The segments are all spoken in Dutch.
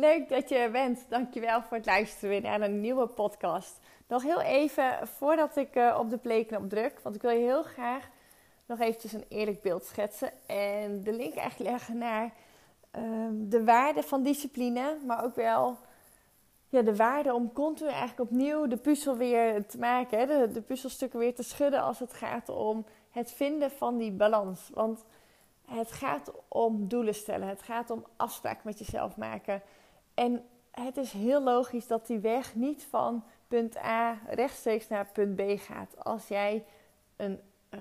Leuk dat je er bent. Dankjewel voor het luisteren naar een nieuwe podcast. Nog heel even voordat ik uh, op de playknop druk, want ik wil je heel graag nog eventjes een eerlijk beeld schetsen en de link eigenlijk leggen naar um, de waarde van discipline, maar ook wel ja, de waarde om continu eigenlijk opnieuw de puzzel weer te maken, hè? De, de puzzelstukken weer te schudden als het gaat om het vinden van die balans. Want het gaat om doelen stellen, het gaat om afspraken met jezelf maken. En het is heel logisch dat die weg niet van punt A rechtstreeks naar punt B gaat. Als jij een uh,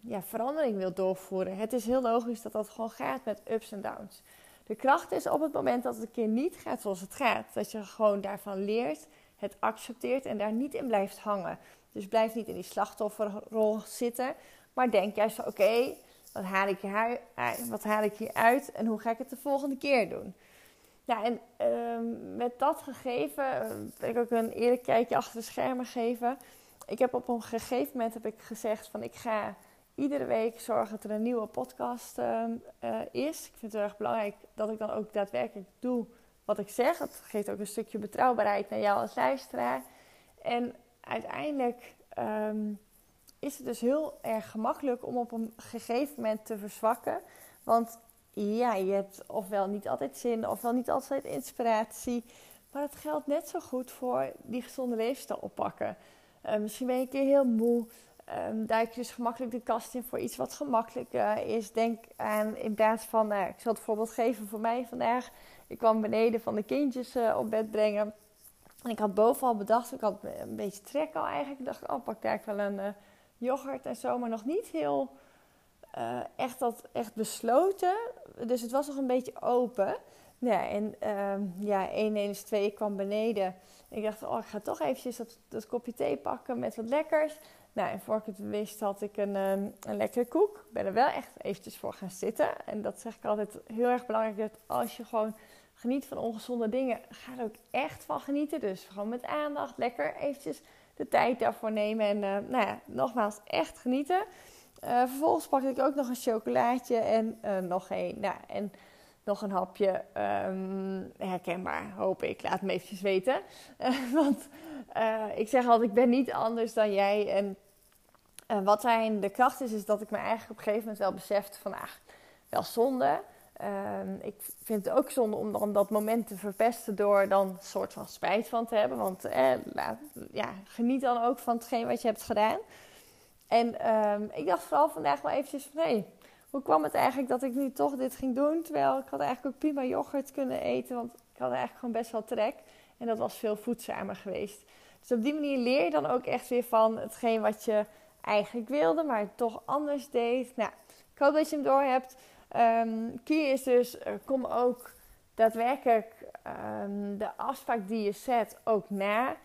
ja, verandering wilt doorvoeren. Het is heel logisch dat dat gewoon gaat met ups en downs. De kracht is op het moment dat het een keer niet gaat zoals het gaat. Dat je gewoon daarvan leert, het accepteert en daar niet in blijft hangen. Dus blijf niet in die slachtofferrol zitten. Maar denk juist oké, wat, haal ik hier, wat haal ik hier uit en hoe ga ik het de volgende keer doen? Ja, en uh, met dat gegeven uh, wil ik ook een eerlijk kijkje achter de schermen geven. Ik heb op een gegeven moment heb ik gezegd van ik ga iedere week zorgen dat er een nieuwe podcast uh, is. Ik vind het erg belangrijk dat ik dan ook daadwerkelijk doe wat ik zeg. Het geeft ook een stukje betrouwbaarheid naar jou als luisteraar. En uiteindelijk is het dus heel erg gemakkelijk om op een gegeven moment te verzwakken. Want ja, je hebt ofwel niet altijd zin, ofwel niet altijd inspiratie. Maar het geldt net zo goed voor die gezonde levensstijl oppakken. Uh, misschien ben je een keer heel moe. Um, duik je dus gemakkelijk de kast in voor iets wat gemakkelijker is. Denk aan in plaats van, nou, ik zal het voorbeeld geven voor mij vandaag. Ik kwam beneden van de kindjes uh, op bed brengen. En ik had bovenal bedacht, ik had een beetje trek al eigenlijk. Ik dacht, oh, pak daar wel een uh, yoghurt en zo. Maar nog niet heel uh, echt, dat, echt besloten. Dus het was nog een beetje open. Ja, en uh, ja, 1 1 is 2, ik kwam beneden. Ik dacht, oh, ik ga toch eventjes dat, dat kopje thee pakken met wat lekkers. Nou, en voor ik het wist had ik een, um, een lekkere koek. Ik ben er wel echt eventjes voor gaan zitten. En dat zeg ik altijd heel erg belangrijk. Dat als je gewoon geniet van ongezonde dingen, ga er ook echt van genieten. Dus gewoon met aandacht, lekker eventjes de tijd daarvoor nemen. En uh, nou ja, nogmaals, echt genieten. Uh, vervolgens pakte ik ook nog een chocolaatje en uh, nog een. Nou, en nog een hapje. Um, herkenbaar, hoop ik. Laat me eventjes weten. Uh, want ik zeg altijd, ik ben niet anders dan jij. En wat zijn de kracht is, is dat ik me eigenlijk op een gegeven moment wel besefte van... Ah, wel zonde. Ehm, ik vind het ook zonde om dan dat moment te verpesten door dan een soort van spijt van te hebben. Want laat, ja, geniet dan ook van hetgeen wat je hebt gedaan. En um, ik dacht vooral vandaag wel eventjes van... Hey, hoe kwam het eigenlijk dat ik nu toch dit ging doen? Terwijl ik had eigenlijk ook prima yoghurt kunnen eten. Want ik had eigenlijk gewoon best wel trek. En dat was veel voedzamer geweest. Dus op die manier leer je dan ook echt weer van hetgeen wat je eigenlijk wilde. Maar toch anders deed. Nou, ik hoop dat je hem door hebt. Um, key is dus, kom ook daadwerkelijk um, de afspraak die je zet ook na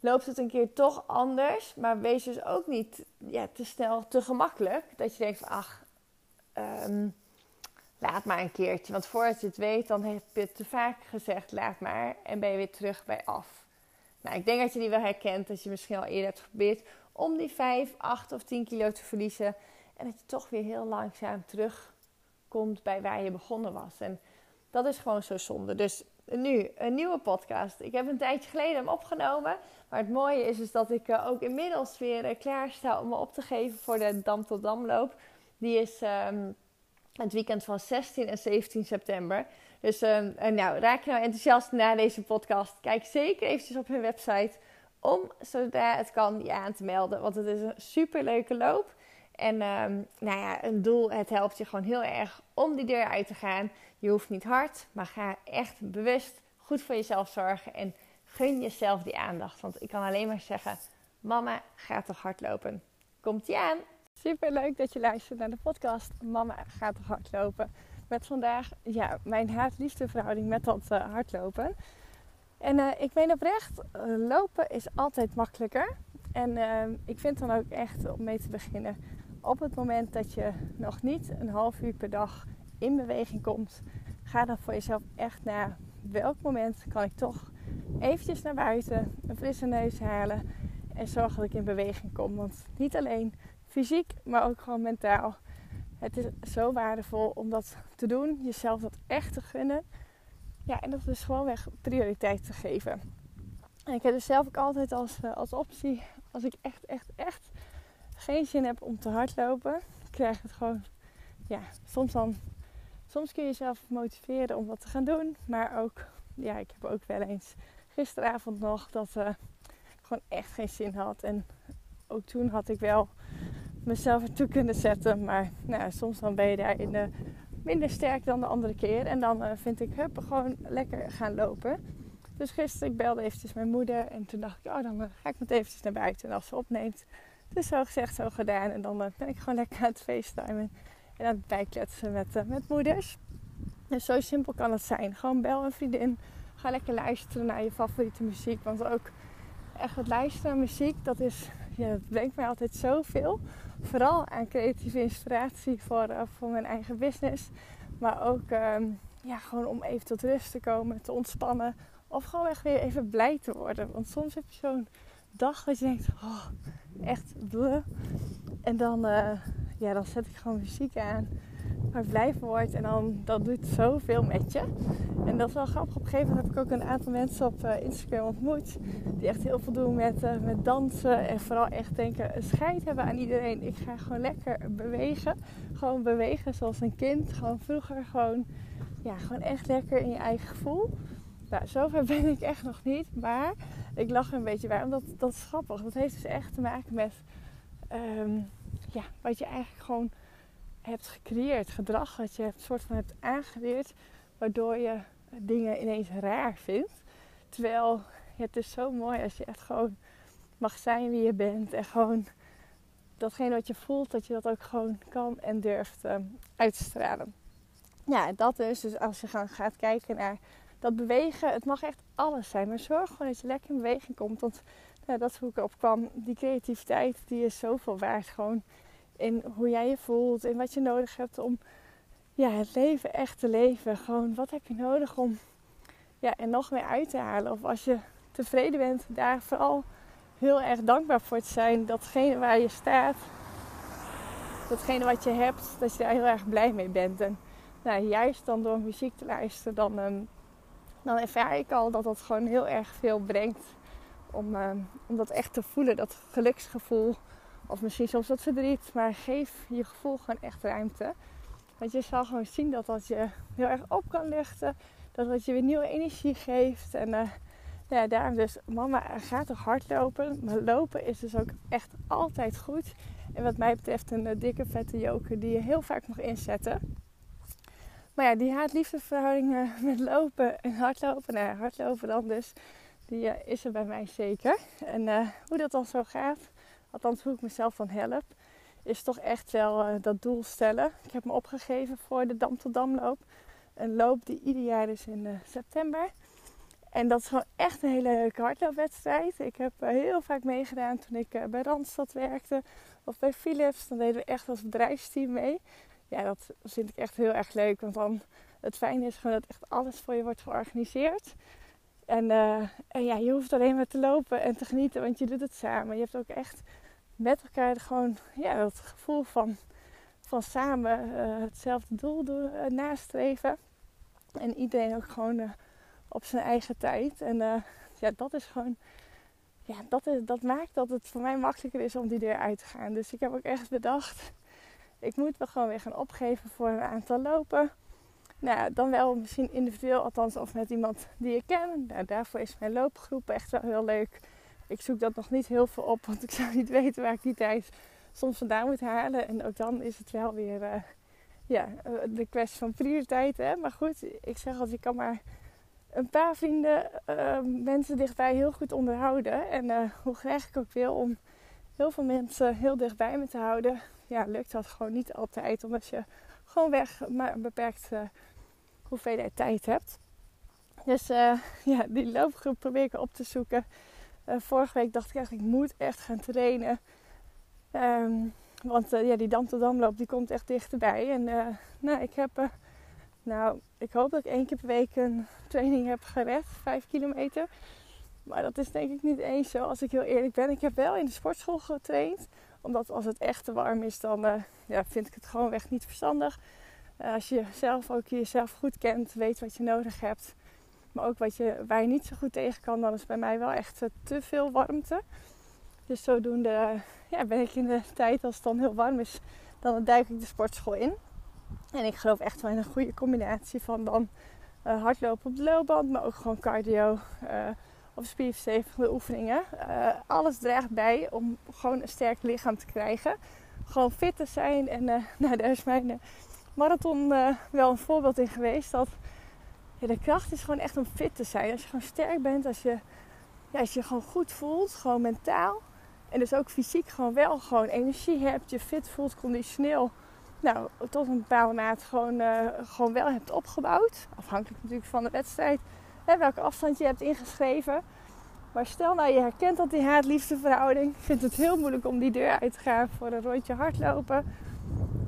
loopt het een keer toch anders. Maar wees dus ook niet ja, te snel te gemakkelijk. Dat je denkt van ach, um, laat maar een keertje. Want voordat je het weet, dan heb je te vaak gezegd laat maar. En ben je weer terug bij af. Nou, ik denk dat je die wel herkent. Dat je misschien al eerder hebt geprobeerd om die 5, 8 of 10 kilo te verliezen. En dat je toch weer heel langzaam terugkomt bij waar je begonnen was. En dat is gewoon zo zonde. Dus nu een nieuwe podcast. Ik heb een tijdje geleden hem opgenomen. Maar het mooie is, is dat ik uh, ook inmiddels weer uh, klaar sta om me op te geven voor de Dam tot Damloop. Die is um, het weekend van 16 en 17 september. Dus um, nou, raak je nou enthousiast na deze podcast? Kijk zeker eventjes op hun website om zodra het kan je aan te melden. Want het is een super leuke loop. En um, nou ja, een doel, het helpt je gewoon heel erg om die deur uit te gaan. Je hoeft niet hard, maar ga echt bewust goed voor jezelf zorgen. En gun jezelf die aandacht. Want ik kan alleen maar zeggen, mama gaat toch hardlopen. Komt ie aan! Super leuk dat je luistert naar de podcast Mama gaat toch hardlopen. Met vandaag ja, mijn haat-liefde verhouding met dat uh, hardlopen. En uh, ik meen oprecht, uh, lopen is altijd makkelijker. En ehm, ik vind dan ook echt om mee te beginnen. Op het moment dat je nog niet een half uur per dag in beweging komt, ga dan voor jezelf echt na welk moment kan ik toch eventjes naar buiten, een frisse neus halen en zorgen dat ik in beweging kom. Want niet alleen fysiek, maar ook gewoon mentaal. Het is zo waardevol om dat te doen, jezelf dat echt te gunnen. Ja, en dat is gewoon weg prioriteit te geven. En ik heb dus zelf ook altijd als, eh, als optie, als ik echt, echt, echt geen zin heb om te hardlopen, krijg het gewoon, ja, soms dan, soms kun je jezelf motiveren om wat te gaan doen. Maar ook, ja, ik heb ook wel eens gisteravond nog dat uh, ik gewoon echt geen zin had. En ook toen had ik wel mezelf ertoe kunnen zetten. Maar nou, soms dan ben je daar in de minder sterk dan de andere keer. En dan uh, vind ik, hup, gewoon lekker gaan lopen. Dus gisteren, ik belde eventjes mijn moeder. En toen dacht ik, oh, dan uh, ga ik met eventjes naar buiten. En als ze opneemt, dus zo gezegd, zo gedaan. En dan uh, ben ik gewoon lekker aan het facetimen. En aan het bijkletsen met, met moeders. Dus zo simpel kan het zijn. Gewoon bel een vriendin. Ga lekker luisteren naar je favoriete muziek. Want ook echt het luisteren naar muziek, dat is ja, dat brengt mij altijd zoveel. Vooral aan creatieve inspiratie voor, uh, voor mijn eigen business. Maar ook um, ja, gewoon om even tot rust te komen, te ontspannen. Of gewoon echt weer even blij te worden. Want soms heb je zo'n dag dat je denkt, oh, echt bleh. En dan, uh, ja, dan zet ik gewoon muziek aan waar ik blij word. En dan dat doet zoveel met je. En dat is wel grappig. Op een gegeven moment heb ik ook een aantal mensen op uh, Instagram ontmoet. Die echt heel veel doen met, uh, met dansen. En vooral echt denken, scheid hebben aan iedereen. Ik ga gewoon lekker bewegen. Gewoon bewegen zoals een kind. Gewoon vroeger gewoon, ja, gewoon echt lekker in je eigen gevoel. Nou, zover ben ik echt nog niet. Maar ik lach er een beetje bij. Omdat dat is grappig. Dat heeft dus echt te maken met um, ja, wat je eigenlijk gewoon hebt gecreëerd. Gedrag dat je het soort van hebt aangeleerd. Waardoor je dingen ineens raar vindt. Terwijl het is zo mooi als je echt gewoon mag zijn wie je bent. En gewoon datgene wat je voelt, dat je dat ook gewoon kan en durft uh, uit te stralen. Ja, dat dus. Dus als je gaat kijken naar dat bewegen, het mag echt alles zijn. Maar zorg gewoon dat je lekker in beweging komt. Want dat is hoe ik erop kwam. Die creativiteit, die is zoveel waard. Gewoon in hoe jij je voelt. En wat je nodig hebt om ja, het leven echt te leven. Gewoon, wat heb je nodig om ja, er nog meer uit te halen? Of als je tevreden bent, daar vooral heel erg dankbaar voor te zijn. Datgene waar je staat, datgene wat je hebt, dat je daar heel erg blij mee bent. En nou, juist dan door muziek te luisteren, dan, um, dan ervaar ik al dat dat gewoon heel erg veel brengt. Om, um, om dat echt te voelen, dat geluksgevoel. Of misschien soms wat verdriet. Maar geef je gevoel gewoon echt ruimte. Want je zal gewoon zien dat dat je heel erg op kan luchten. Dat dat je weer nieuwe energie geeft. En uh, ja, daarom dus, mama gaat toch hardlopen. Maar lopen is dus ook echt altijd goed. En wat mij betreft een uh, dikke vette joker die je heel vaak mag inzetten. Maar ja, die haat-liefdeverhouding met lopen en hardlopen. Nou, hardlopen dan dus. Die uh, is er bij mij zeker. En hoe dat dan zo gaat, althans hoe ik mezelf dan help, is toch echt wel uh, dat doel stellen. Ik heb me opgegeven voor de Dam tot Damloop. Een loop die ieder jaar is in uh, september. En dat is gewoon echt een hele leuke hardloopwedstrijd. Ik heb heel vaak meegedaan toen ik bij Randstad werkte. Of bij Philips. Dan deden we echt als bedrijfsteam mee. Ja, dat vind ik echt heel erg leuk. Want dan het fijne is gewoon dat echt alles voor je wordt georganiseerd. En, en ja, je hoeft alleen maar te lopen en te genieten, want je doet het samen. Je hebt ook echt met elkaar gewoon ja, dat gevoel van, van samen uh, hetzelfde doel uh, nastreven. En iedereen ook gewoon op zijn eigen tijd. En ja, dat is gewoon. Ja, dat, is, dat maakt dat het voor mij makkelijker is om die deur uit te gaan. Dus ik heb ook echt bedacht. Ik moet me gewoon weer gaan opgeven voor een aantal lopen. Nou, dan wel misschien individueel, althans of met iemand die je kent. Nou, daarvoor is mijn loopgroep echt wel heel leuk. Ik zoek dat nog niet heel veel op, want ik zou niet weten waar ik die tijd soms vandaan moet halen. En ook dan is het wel weer uh, ja, de kwestie van prioriteit. Hè? Maar goed, ik zeg altijd, je kan maar een paar vrienden, uh, mensen dichtbij heel goed onderhouden. En hoe graag ik ook wil om heel veel mensen heel dichtbij me te houden, ja, lukt dat gewoon niet altijd. Omdat je gewoon weg maar een beperkte hoeveelheid tijd hebt. Dus uh, ja, die loopgroep probeer ik op te zoeken. vorige week dacht ik echt, ik moet echt gaan trainen. Um, want ja, die Dam tot Damloop die komt echt dichterbij. En nou, ik heb nou, ik hoop dat ik één keer per week een training heb gered, 5 kilometer. Maar dat is denk ik niet eens zo, als ik heel eerlijk ben. Ik heb wel in de sportschool getraind. Omdat als het echt te warm is, dan uh, ja, vind ik het gewoon echt niet verstandig. Uh, als je zelf ook jezelf goed kent, weet wat je nodig hebt. Maar ook wat je, waar je niet zo goed tegen kan, dan is bij mij wel echt uh, te veel warmte. Dus zodoende ja, ben ik in de tijd, als het dan heel warm is, dan duik ik de sportschool in. En ik geloof echt wel in een goede combinatie van dan hardlopen op de loopband, maar ook gewoon cardio of spierverstevigende oefeningen. Uh, alles draagt bij om gewoon een sterk lichaam te krijgen. Gewoon fit te zijn. En nou, daar is mijn marathon wel een voorbeeld in geweest. Dat ja, de kracht is gewoon echt om fit te zijn. Als je gewoon sterk bent, als je, ja, als je gewoon goed voelt, gewoon mentaal. En dus ook fysiek gewoon wel gewoon energie hebt, je fit voelt, conditioneel nou, tot een bepaalde maat gewoon, gewoon wel hebt opgebouwd. Afhankelijk natuurlijk van de wedstrijd. Welke afstand je hebt ingeschreven. Maar stel nou je herkent dat die haat-liefde verhouding. Vindt het heel moeilijk om die deur uit te gaan voor een rondje hardlopen.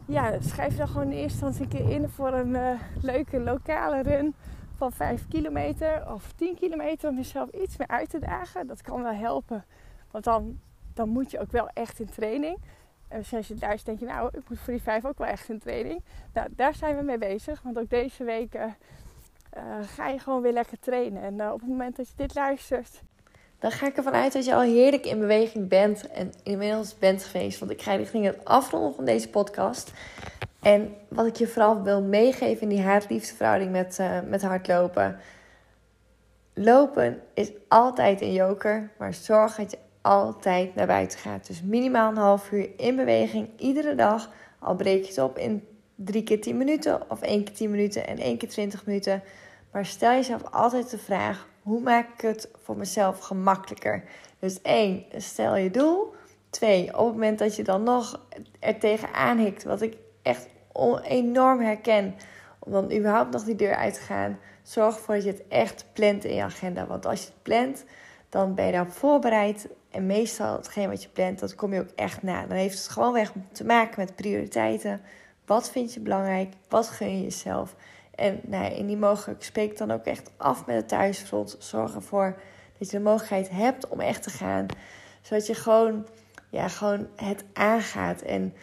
Ja, schrijf dan gewoon in eerste instantie een keer in voor een uh, leuke lokale run van 5 kilometer of 10 kilometer. Om jezelf iets meer uit te dagen. Dat kan wel helpen. Want dan, dan moet je ook wel echt in training. En als je luistert, denk je, nou, ik moet voor die vijf ook wel echt in training. Nou, daar zijn we mee bezig. Want ook deze week uh, ga je gewoon weer lekker trainen. En uh, op het moment dat je dit luistert, dan ga ik ervan uit dat je al heerlijk in beweging bent en inmiddels bent geweest. Want ik ga richting het afronden van deze podcast. En wat ik je vooral wil meegeven in die haat-liefde met, uh, met hardlopen. Lopen is altijd een joker, maar zorg dat je altijd naar buiten gaat. Dus minimaal een half uur in beweging iedere dag. Al breek je het op in drie keer 10 minuten of één keer 10 minuten en één keer 20 minuten. Maar stel jezelf altijd de vraag: hoe maak ik het voor mezelf gemakkelijker? Dus één, stel je doel. Twee, op het moment dat je dan nog er tegenaan hikt, wat ik echt enorm herken, om dan überhaupt nog die deur uit te gaan, zorg ervoor dat je het echt plant in je agenda. Want als je het plant, dan ben je daarop voorbereid. En meestal hetgeen wat je plant, dat kom je ook echt na. Dan heeft het gewoon weg te maken met prioriteiten. Wat vind je belangrijk? Wat gun je jezelf? En nou, in die mogelijk spreek dan ook echt af met het thuisfront. Zorg ervoor dat je de mogelijkheid hebt om echt te gaan. Zodat je gewoon, ja, gewoon het aangaat. En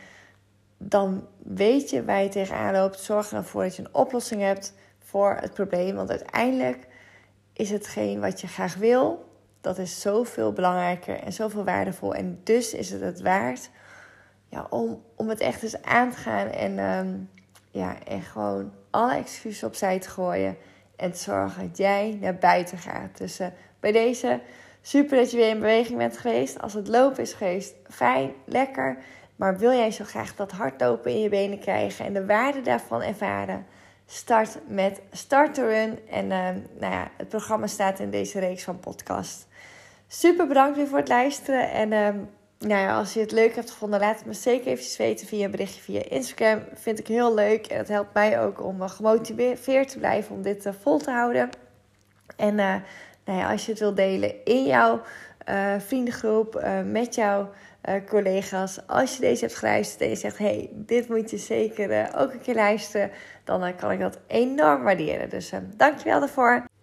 dan weet je waar je tegenaan loopt. Zorg ervoor dat je een oplossing hebt voor het probleem. Want uiteindelijk is hetgeen wat je graag wil dat is zoveel belangrijker en zoveel waardevol. En dus is het het waard ja, om, om het echt eens aan te gaan. En, um, ja, en gewoon alle excuses opzij te gooien. En te zorgen dat jij naar buiten gaat. Dus uh, bij deze super dat je weer in beweging bent geweest. Als het lopen is geweest, fijn, lekker. Maar wil jij zo graag dat hardlopen in je benen krijgen en de waarde daarvan ervaren? Start met Start. En uh, nou ja, het programma staat in deze reeks van podcast. Super bedankt weer voor het luisteren. En uh, nou ja, als je het leuk hebt gevonden, laat het me zeker even weten via een berichtje via Instagram. Vind ik heel leuk. En het helpt mij ook om uh, gemotiveerd te blijven om dit uh, vol te houden. En uh, nou ja, als je het wilt delen in jouw vriendengroep, met jouw collega's. Als je deze hebt geluisterd en je zegt: hey, dit moet je zeker ook een keer luisteren. Dan kan ik dat enorm waarderen. Dus dankjewel daarvoor.